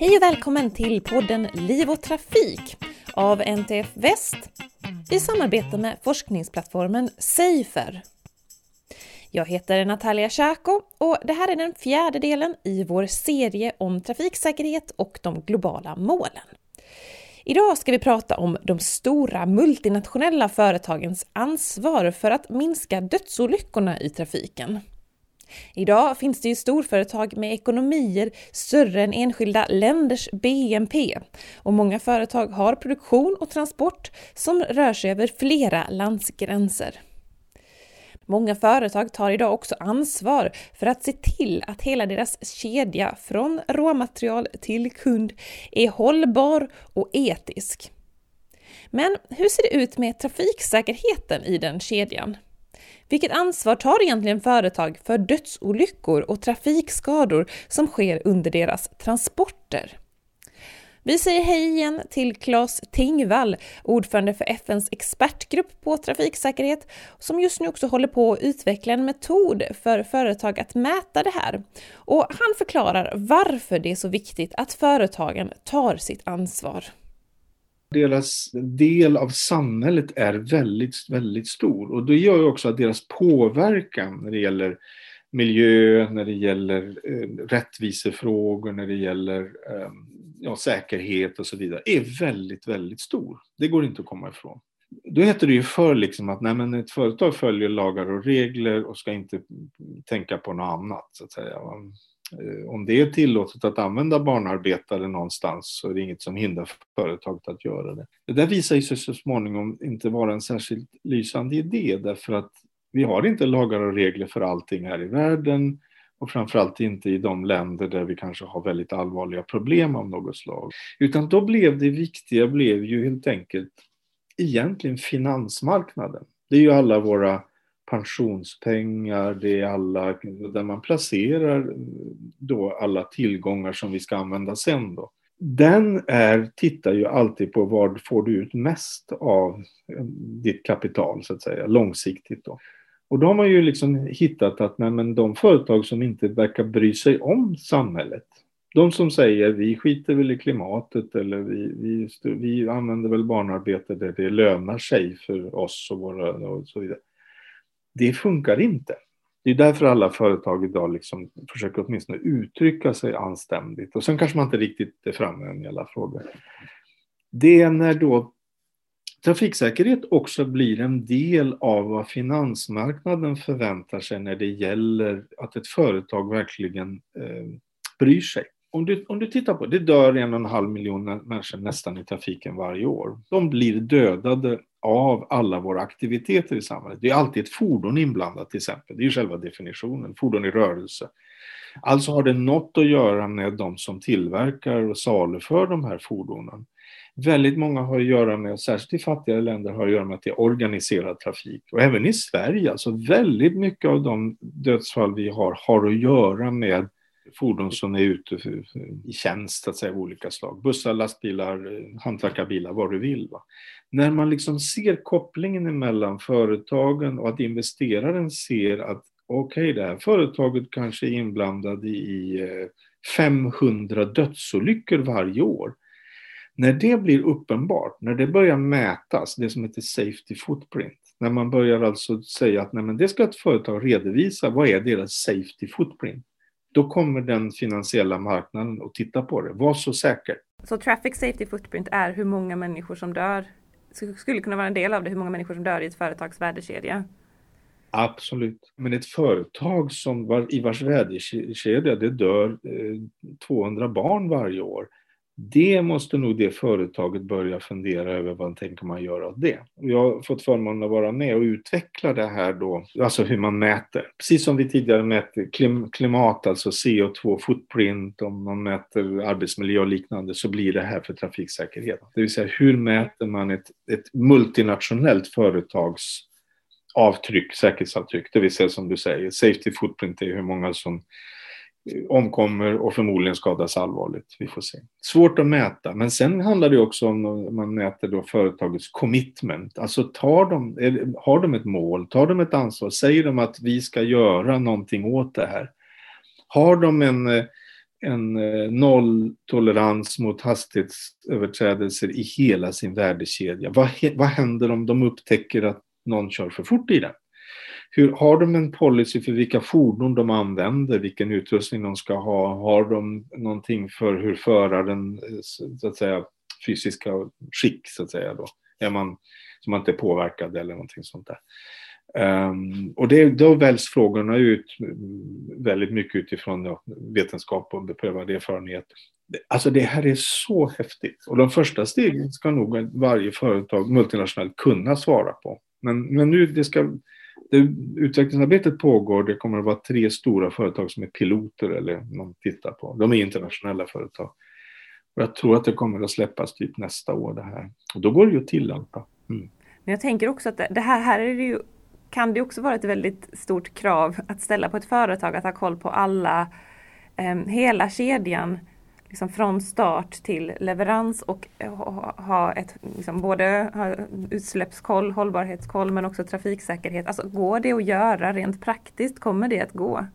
Hej och välkommen till podden Liv och Trafik av NTF Väst i samarbete med forskningsplattformen Safer. Jag heter Natalia Tjako och det här är den fjärde delen i vår serie om trafiksäkerhet och de globala målen. Idag ska vi prata om de stora multinationella företagens ansvar för att minska dödsolyckorna i trafiken. Idag finns det ju storföretag med ekonomier större än enskilda länders BNP och många företag har produktion och transport som rör sig över flera landsgränser. Många företag tar idag också ansvar för att se till att hela deras kedja från råmaterial till kund är hållbar och etisk. Men hur ser det ut med trafiksäkerheten i den kedjan? Vilket ansvar tar egentligen företag för dödsolyckor och trafikskador som sker under deras transporter? Vi säger hej igen till Claes Tingvall, ordförande för FNs expertgrupp på trafiksäkerhet, som just nu också håller på att utveckla en metod för företag att mäta det här. Och han förklarar varför det är så viktigt att företagen tar sitt ansvar. Deras del av samhället är väldigt, väldigt stor och det gör ju också att deras påverkan när det gäller miljö, när det gäller eh, rättvisefrågor, när det gäller eh, ja, säkerhet och så vidare, är väldigt, väldigt stor. Det går inte att komma ifrån. Då heter det ju för liksom att nej, men ett företag följer lagar och regler och ska inte tänka på något annat. Så att säga. Eh, om det är tillåtet att använda barnarbetare någonstans så är det inget som hindrar företaget att göra det. Det där visar sig så småningom inte vara en särskilt lysande idé därför att vi har inte lagar och regler för allting här i världen och framförallt inte i de länder där vi kanske har väldigt allvarliga problem av något slag. Utan då blev det viktiga blev ju helt enkelt egentligen finansmarknaden. Det är ju alla våra pensionspengar, det är alla, där man placerar då alla tillgångar som vi ska använda sen då. Den är, tittar ju alltid på vad får du ut mest av ditt kapital så att säga, långsiktigt då. Och då har man ju liksom hittat att nej, men de företag som inte verkar bry sig om samhället, de som säger vi skiter väl i klimatet eller vi, vi, vi använder väl barnarbete där det lönar sig för oss och våra och så vidare. Det funkar inte. Det är därför alla företag idag liksom försöker åtminstone uttrycka sig anständigt. Och sen kanske man inte riktigt är framme i alla frågor. Det är när då trafiksäkerhet också blir en del av vad finansmarknaden förväntar sig när det gäller att ett företag verkligen eh, bryr sig. Om du, om du tittar på det dör en och en halv miljon människor nästan i trafiken varje år. De blir dödade av alla våra aktiviteter i samhället. Det är alltid ett fordon inblandat till exempel. Det är ju själva definitionen, fordon i rörelse. Alltså har det något att göra med de som tillverkar och saluför de här fordonen. Väldigt många har att göra med, särskilt i fattigare länder, har att göra med att det är organiserad trafik. Och även i Sverige, alltså väldigt mycket av de dödsfall vi har, har att göra med fordon som är ute i tjänst att säga, av olika slag. Bussar, lastbilar, eh, hantverkarbilar, vad du vill. Va? När man liksom ser kopplingen mellan företagen och att investeraren ser att okej, okay, det här företaget kanske är inblandad i 500 eh, dödsolyckor varje år. När det blir uppenbart, när det börjar mätas, det som heter safety footprint, när man börjar alltså säga att nej, men det ska ett företag redovisa, vad är deras safety footprint? Då kommer den finansiella marknaden att titta på det. Var så säker. Så traffic safety footprint är hur många människor som dör? Skulle kunna vara en del av det, hur många människor som dör i ett företags värdekedja? Absolut. Men ett företag som var, i vars värdekedja det dör eh, 200 barn varje år det måste nog det företaget börja fundera över vad tänker man göra av det. Jag har fått förmånen att vara med och utveckla det här då, alltså hur man mäter. Precis som vi tidigare mätte klimat, alltså CO2 footprint, om man mäter arbetsmiljö och liknande, så blir det här för trafiksäkerhet. Det vill säga hur mäter man ett, ett multinationellt företags avtryck, säkerhetsavtryck, det vill säga som du säger, safety footprint är hur många som omkommer och förmodligen skadas allvarligt. Vi får se. Svårt att mäta, men sen handlar det också om man mäter då företagets commitment. Alltså tar de, har de ett mål, tar de ett ansvar, säger de att vi ska göra någonting åt det här? Har de en, en eh, nolltolerans mot hastighetsöverträdelser i hela sin värdekedja. Vad, vad händer om de upptäcker att någon kör för fort i den? Hur, har de en policy för vilka fordon de använder, vilken utrustning de ska ha? Har de någonting för hur föraren, eh, så att säga, fysiska skick, så att säga då? Är man, så man inte är påverkad eller någonting sånt där. Um, och det, då väljs frågorna ut mm, väldigt mycket utifrån ja, vetenskap och beprövad erfarenhet. Alltså det här är så häftigt. Och de första stegen ska nog varje företag multinationellt kunna svara på. Men, men nu, det ska, det, utvecklingsarbetet pågår. Det kommer att vara tre stora företag som är piloter eller man tittar på. De är internationella företag. Och jag tror att det kommer att släppas typ nästa år det här. Och då går det ju att tillämpa. Mm. Men jag tänker också att det här, här är det ju, kan det också vara ett väldigt stort krav att ställa på ett företag att ha koll på alla, eh, hela kedjan liksom från start till leverans och eh, ha ett, liksom både ha utsläppskoll, hållbarhetskoll men också trafiksäkerhet. Alltså går det att göra rent praktiskt? Kommer det att gå?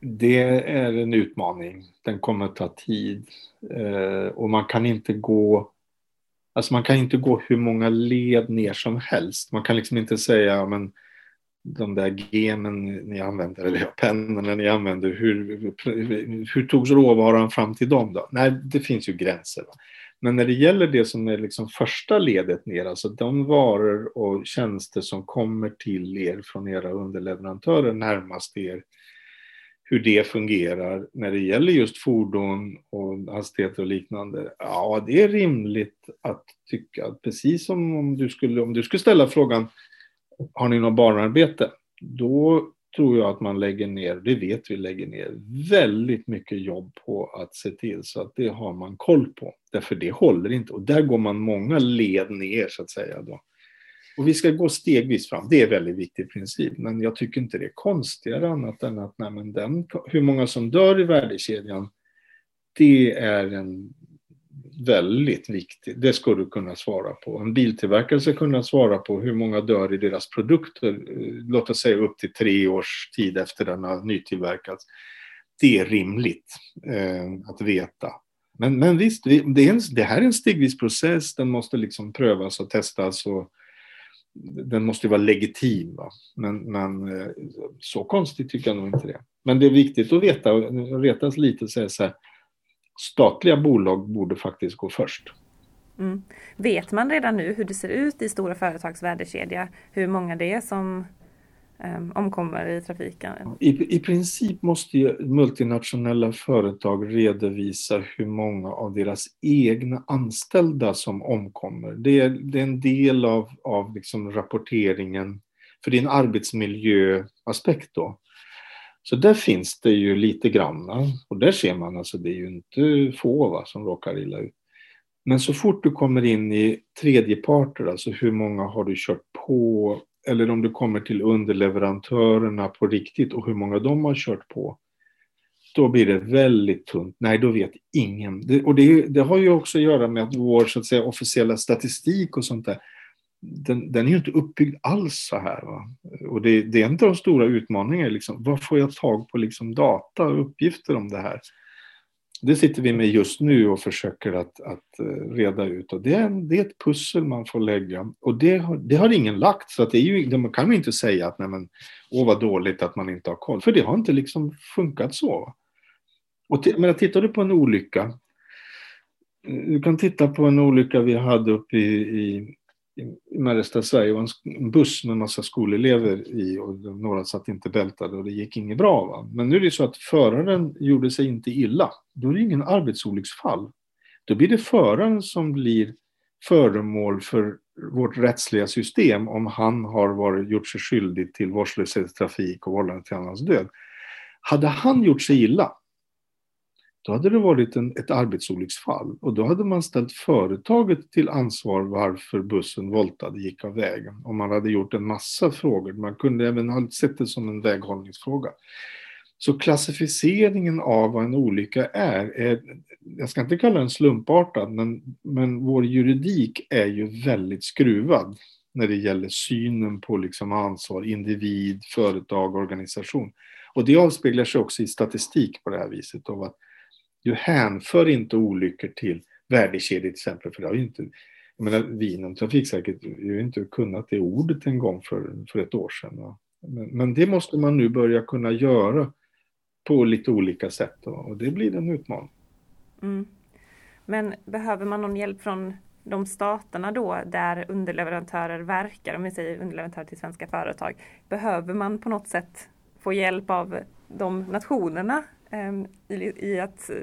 Det är en utmaning. Den kommer att ta tid. Eh, och man kan inte gå Alltså man kan inte gå hur många led ner som helst. Man kan liksom inte säga men de där genen ni använder, eller pennorna ni använder, hur, hur, hur togs råvaran fram till dem då? Nej, det finns ju gränser. Va? Men när det gäller det som är liksom första ledet ner, alltså de varor och tjänster som kommer till er från era underleverantörer närmast er, hur det fungerar när det gäller just fordon och hastigheter och liknande. Ja, det är rimligt att tycka, precis som om du skulle, om du skulle ställa frågan, har ni något barnarbete? Då tror jag att man lägger ner, det vet vi lägger ner, väldigt mycket jobb på att se till så att det har man koll på. Därför det håller inte och där går man många led ner så att säga. Då. Och vi ska gå stegvis fram, det är en väldigt viktig princip, men jag tycker inte det är konstigare annat än att nej, men den, hur många som dör i värdekedjan, det är en väldigt viktig, det ska du kunna svara på. En biltillverkare ska kunna svara på hur många dör i deras produkter, eh, låt oss säga upp till tre års tid efter den har nytillverkats. Det är rimligt eh, att veta. Men, men visst, det, är en, det här är en stegvis process, den måste liksom prövas och testas och den måste vara legitim. Va? Men, men eh, så konstigt tycker jag nog inte det. Men det är viktigt att veta, retas lite och säga så här, statliga bolag borde faktiskt gå först. Mm. Vet man redan nu hur det ser ut i stora företags värdekedja? Hur många det är som um, omkommer i trafiken? I, I princip måste ju multinationella företag redovisa hur många av deras egna anställda som omkommer. Det är, det är en del av, av liksom rapporteringen, för det är en arbetsmiljöaspekt då. Så där finns det ju lite grann, och där ser man alltså det är ju inte få va, som råkar illa ut. Men så fort du kommer in i tredjeparter, alltså hur många har du kört på eller om du kommer till underleverantörerna på riktigt och hur många de har kört på, då blir det väldigt tunt. Nej, då vet ingen. Det, och det, det, har ju också att göra med att vår så att säga, officiella statistik och sånt där, den, den är ju inte uppbyggd alls så här. Va? Och det, det är en av de stora utmaningarna. Liksom. Var får jag tag på liksom, data och uppgifter om det här? Det sitter vi med just nu och försöker att, att eh, reda ut. Och det, är, det är ett pussel man får lägga. Och det har, det har ingen lagt. Så att det är ju, man kan ju inte säga att nej men, åh vad dåligt att man inte har koll. För det har inte liksom funkat så. Och men tittar du på en olycka. Eh, du kan titta på en olycka vi hade uppe i, i i mellersta Sverige var en buss med en massa skolelever i och några satt inte bältade och det gick inget bra. Va? Men nu är det så att föraren gjorde sig inte illa. Då är det ingen arbetsolycksfall. Då blir det föraren som blir föremål för vårt rättsliga system om han har varit, gjort sig skyldig till vårdslöshetstrafik och vållande till annans död. Hade han gjort sig illa, då hade det varit en, ett arbetsolycksfall och då hade man ställt företaget till ansvar varför bussen voltade, gick av vägen. Och man hade gjort en massa frågor. Man kunde även ha sett det som en väghållningsfråga. Så klassificeringen av vad en olycka är, är jag ska inte kalla den slumpartad, men, men vår juridik är ju väldigt skruvad när det gäller synen på liksom ansvar, individ, företag, organisation. Och det avspeglar sig också i statistik på det här viset. Av att du hänför inte olyckor till värdekedjor till exempel, för det har ju inte jag menar, vi inom Trafikverket har ju inte kunnat det ordet en gång för, för ett år sedan. Men, men, det måste man nu börja kunna göra på lite olika sätt och det blir en utmaning. Mm. Men behöver man någon hjälp från de staterna då där underleverantörer verkar, om vi säger underleverantörer till svenska företag, behöver man på något sätt få hjälp av de nationerna Ehm, i, i, att eh,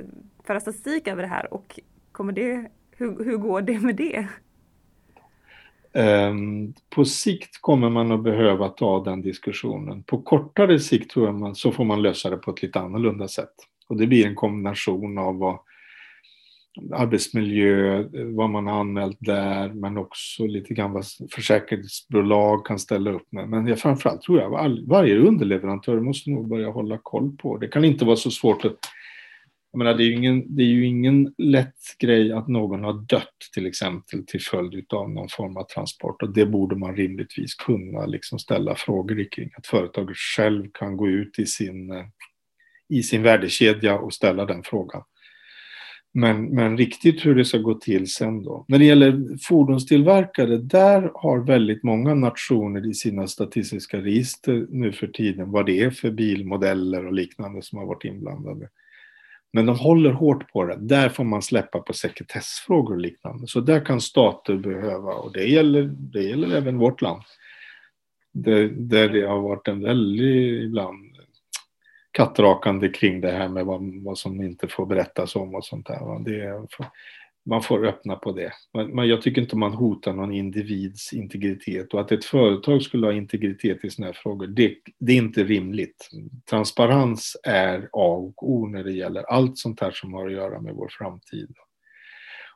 föra statistik över det här och kommer det, hur, hur går det med det? Ehm, på sikt kommer man att behöva ta den diskussionen. På kortare sikt tror jag man, så får man lösa det på ett lite annorlunda sätt. Och det blir en kombination av vad arbetsmiljö, vad man har anmält där, men också lite grann vad försäkringsbolag kan ställa upp med. Men jag, framförallt tror jag att varje underleverantör måste nog börja hålla koll på. Det kan inte vara så svårt att jag menar, det, är ju ingen, det är ju ingen lätt grej att någon har dött till exempel till följd av någon form av transport och det borde man rimligtvis kunna liksom ställa frågor kring. Att företaget själv kan gå ut i sin, i sin värdekedja och ställa den frågan. Men, men riktigt hur det ska gå till sen då. När det gäller fordonstillverkare, där har väldigt många nationer i sina statistiska register nu för tiden vad det är för bilmodeller och liknande som har varit inblandade. Men de håller hårt på det. Där får man släppa på sekretessfrågor och liknande. Så där kan stater behöva, och det gäller, det gäller även vårt land. Där, där det har varit en väldigt ibland kattrakande kring det här med vad, vad som inte får berättas om och sånt där. Det, man får öppna på det. Men jag tycker inte man hotar någon individs integritet och att ett företag skulle ha integritet i sådana här frågor, det, det, är inte rimligt. Transparens är A och O när det gäller allt sånt här som har att göra med vår framtid.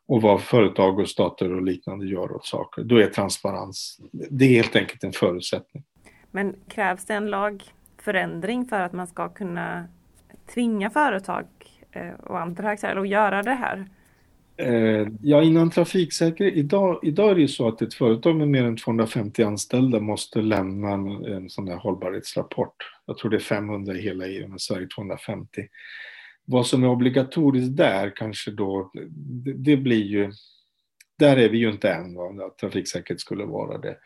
Och vad företag och stater och liknande gör åt saker. Då är transparens, det är helt enkelt en förutsättning. Men krävs det en lag? Förändring för att man ska kunna tvinga företag eh, och andra aktörer att göra det här? Eh, ja, innan trafiksäkerhet. Idag, idag är det ju så att ett företag med mer än 250 anställda måste lämna en, en sån där hållbarhetsrapport. Jag tror det är 500 i hela EU, men Sverige 250. Vad som är obligatoriskt där kanske då, det, det blir ju, där är vi ju inte än, va, att trafiksäkerhet skulle vara det.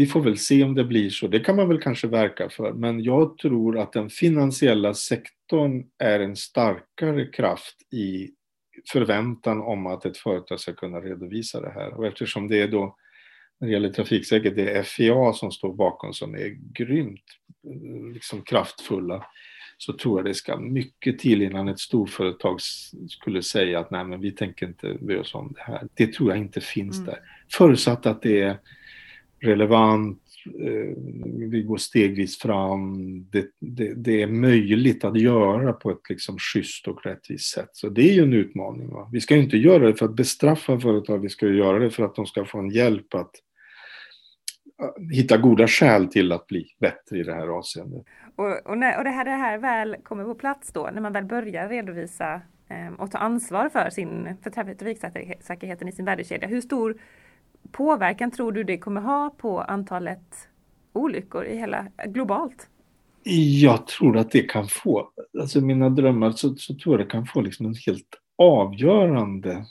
Vi får väl se om det blir så, det kan man väl kanske verka för, men jag tror att den finansiella sektorn är en starkare kraft i förväntan om att ett företag ska kunna redovisa det här. Och eftersom det är då, när det gäller trafiksäkerhet, det är FIA som står bakom som är grymt liksom kraftfulla, så tror jag det ska mycket till innan ett storföretag skulle säga att nej men vi tänker inte bry oss om det här. Det tror jag inte finns mm. där. Förutsatt att det är relevant, eh, vi går stegvis fram. Det, det, det, är möjligt att göra på ett liksom schysst och rättvist sätt. Så det är ju en utmaning. Va? Vi ska inte göra det för att bestraffa företag, vi ska göra det för att de ska få en hjälp att hitta goda skäl till att bli bättre i det här avseendet. Och, och, när, och det, här, det här väl kommer på plats då, när man väl börjar redovisa eh, och ta ansvar för, sin, för trafiksäkerheten i sin värdekedja, hur stor påverkan tror du det kommer ha på antalet olyckor i hela, globalt? Jag tror att det kan få, alltså mina drömmar, så, så tror jag det kan få liksom en helt avgörande,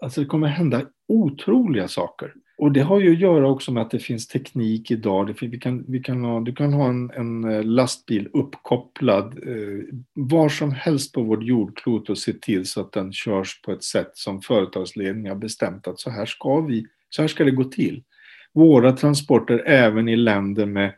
alltså det kommer hända otroliga saker. Och det har ju att göra också med att det finns teknik idag. Det, vi kan, vi kan ha, du kan ha en, en eh, lastbil uppkopplad eh, var som helst på vårt jordklot och se till så att den körs på ett sätt som företagsledningen har bestämt att så här ska vi, så här ska det gå till. Våra transporter även i länder med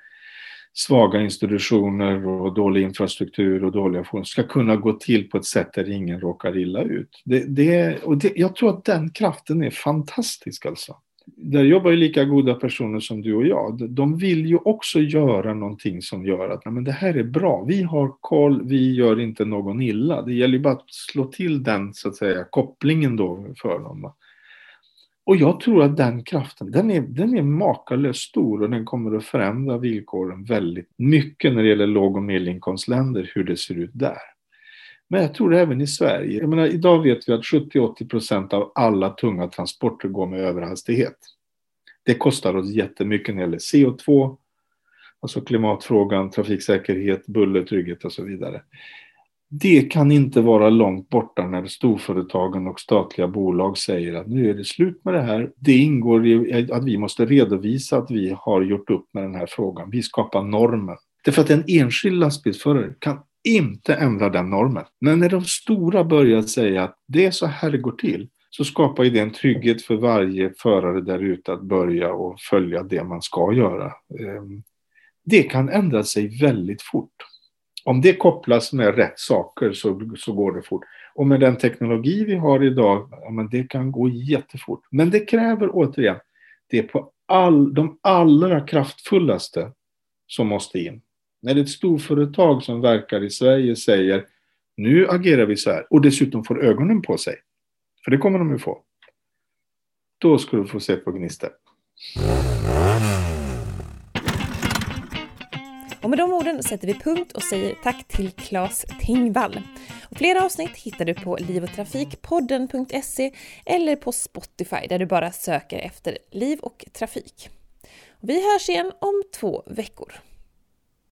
svaga institutioner och dålig infrastruktur och dåliga fordon ska kunna gå till på ett sätt där ingen råkar illa ut. Det, det, och det, jag tror att den kraften är fantastisk alltså där jobbar ju lika goda personer som du och jag. De vill ju också göra någonting som gör att men det här är bra, vi har koll, vi gör inte någon illa. Det gäller ju bara att slå till den så att säga, kopplingen då för dem. Och jag tror att den kraften, den är, den är makalöst stor och den kommer att förändra villkoren väldigt mycket när det gäller låg och medelinkomstländer, hur det ser ut där. Men jag tror även i Sverige. Jag menar, idag vet vi att 70-80 procent av alla tunga transporter går med överhastighet. Det kostar oss jättemycket när det gäller CO2, alltså klimatfrågan, trafiksäkerhet, buller, trygghet och så vidare. Det kan inte vara långt borta när storföretagen och statliga bolag säger att nu är det slut med det här. Det ingår i att vi måste redovisa att vi har gjort upp med den här frågan. Vi skapar normen. Därför att en enskild lastbilsförare kan inte ändra den normen. Men när de stora börjar säga att det är så här det går till, så skapar ju det en trygghet för varje förare där ute att börja och följa det man ska göra. Ehm, det kan ändra sig väldigt fort. Om det kopplas med rätt saker så, så går det fort. Och med den teknologi vi har idag, ja, men det kan gå jättefort. Men det kräver återigen, det är på all, de allra kraftfullaste som måste in. När ett storföretag som verkar i Sverige säger nu agerar vi så här och dessutom får ögonen på sig, för det kommer de ju få. Då ska du få se på gnistor. Och med de orden sätter vi punkt och säger tack till Claes Tingvall. Och flera avsnitt hittar du på livotrafikpodden.se eller på Spotify där du bara söker efter liv och trafik. Och vi hörs igen om två veckor.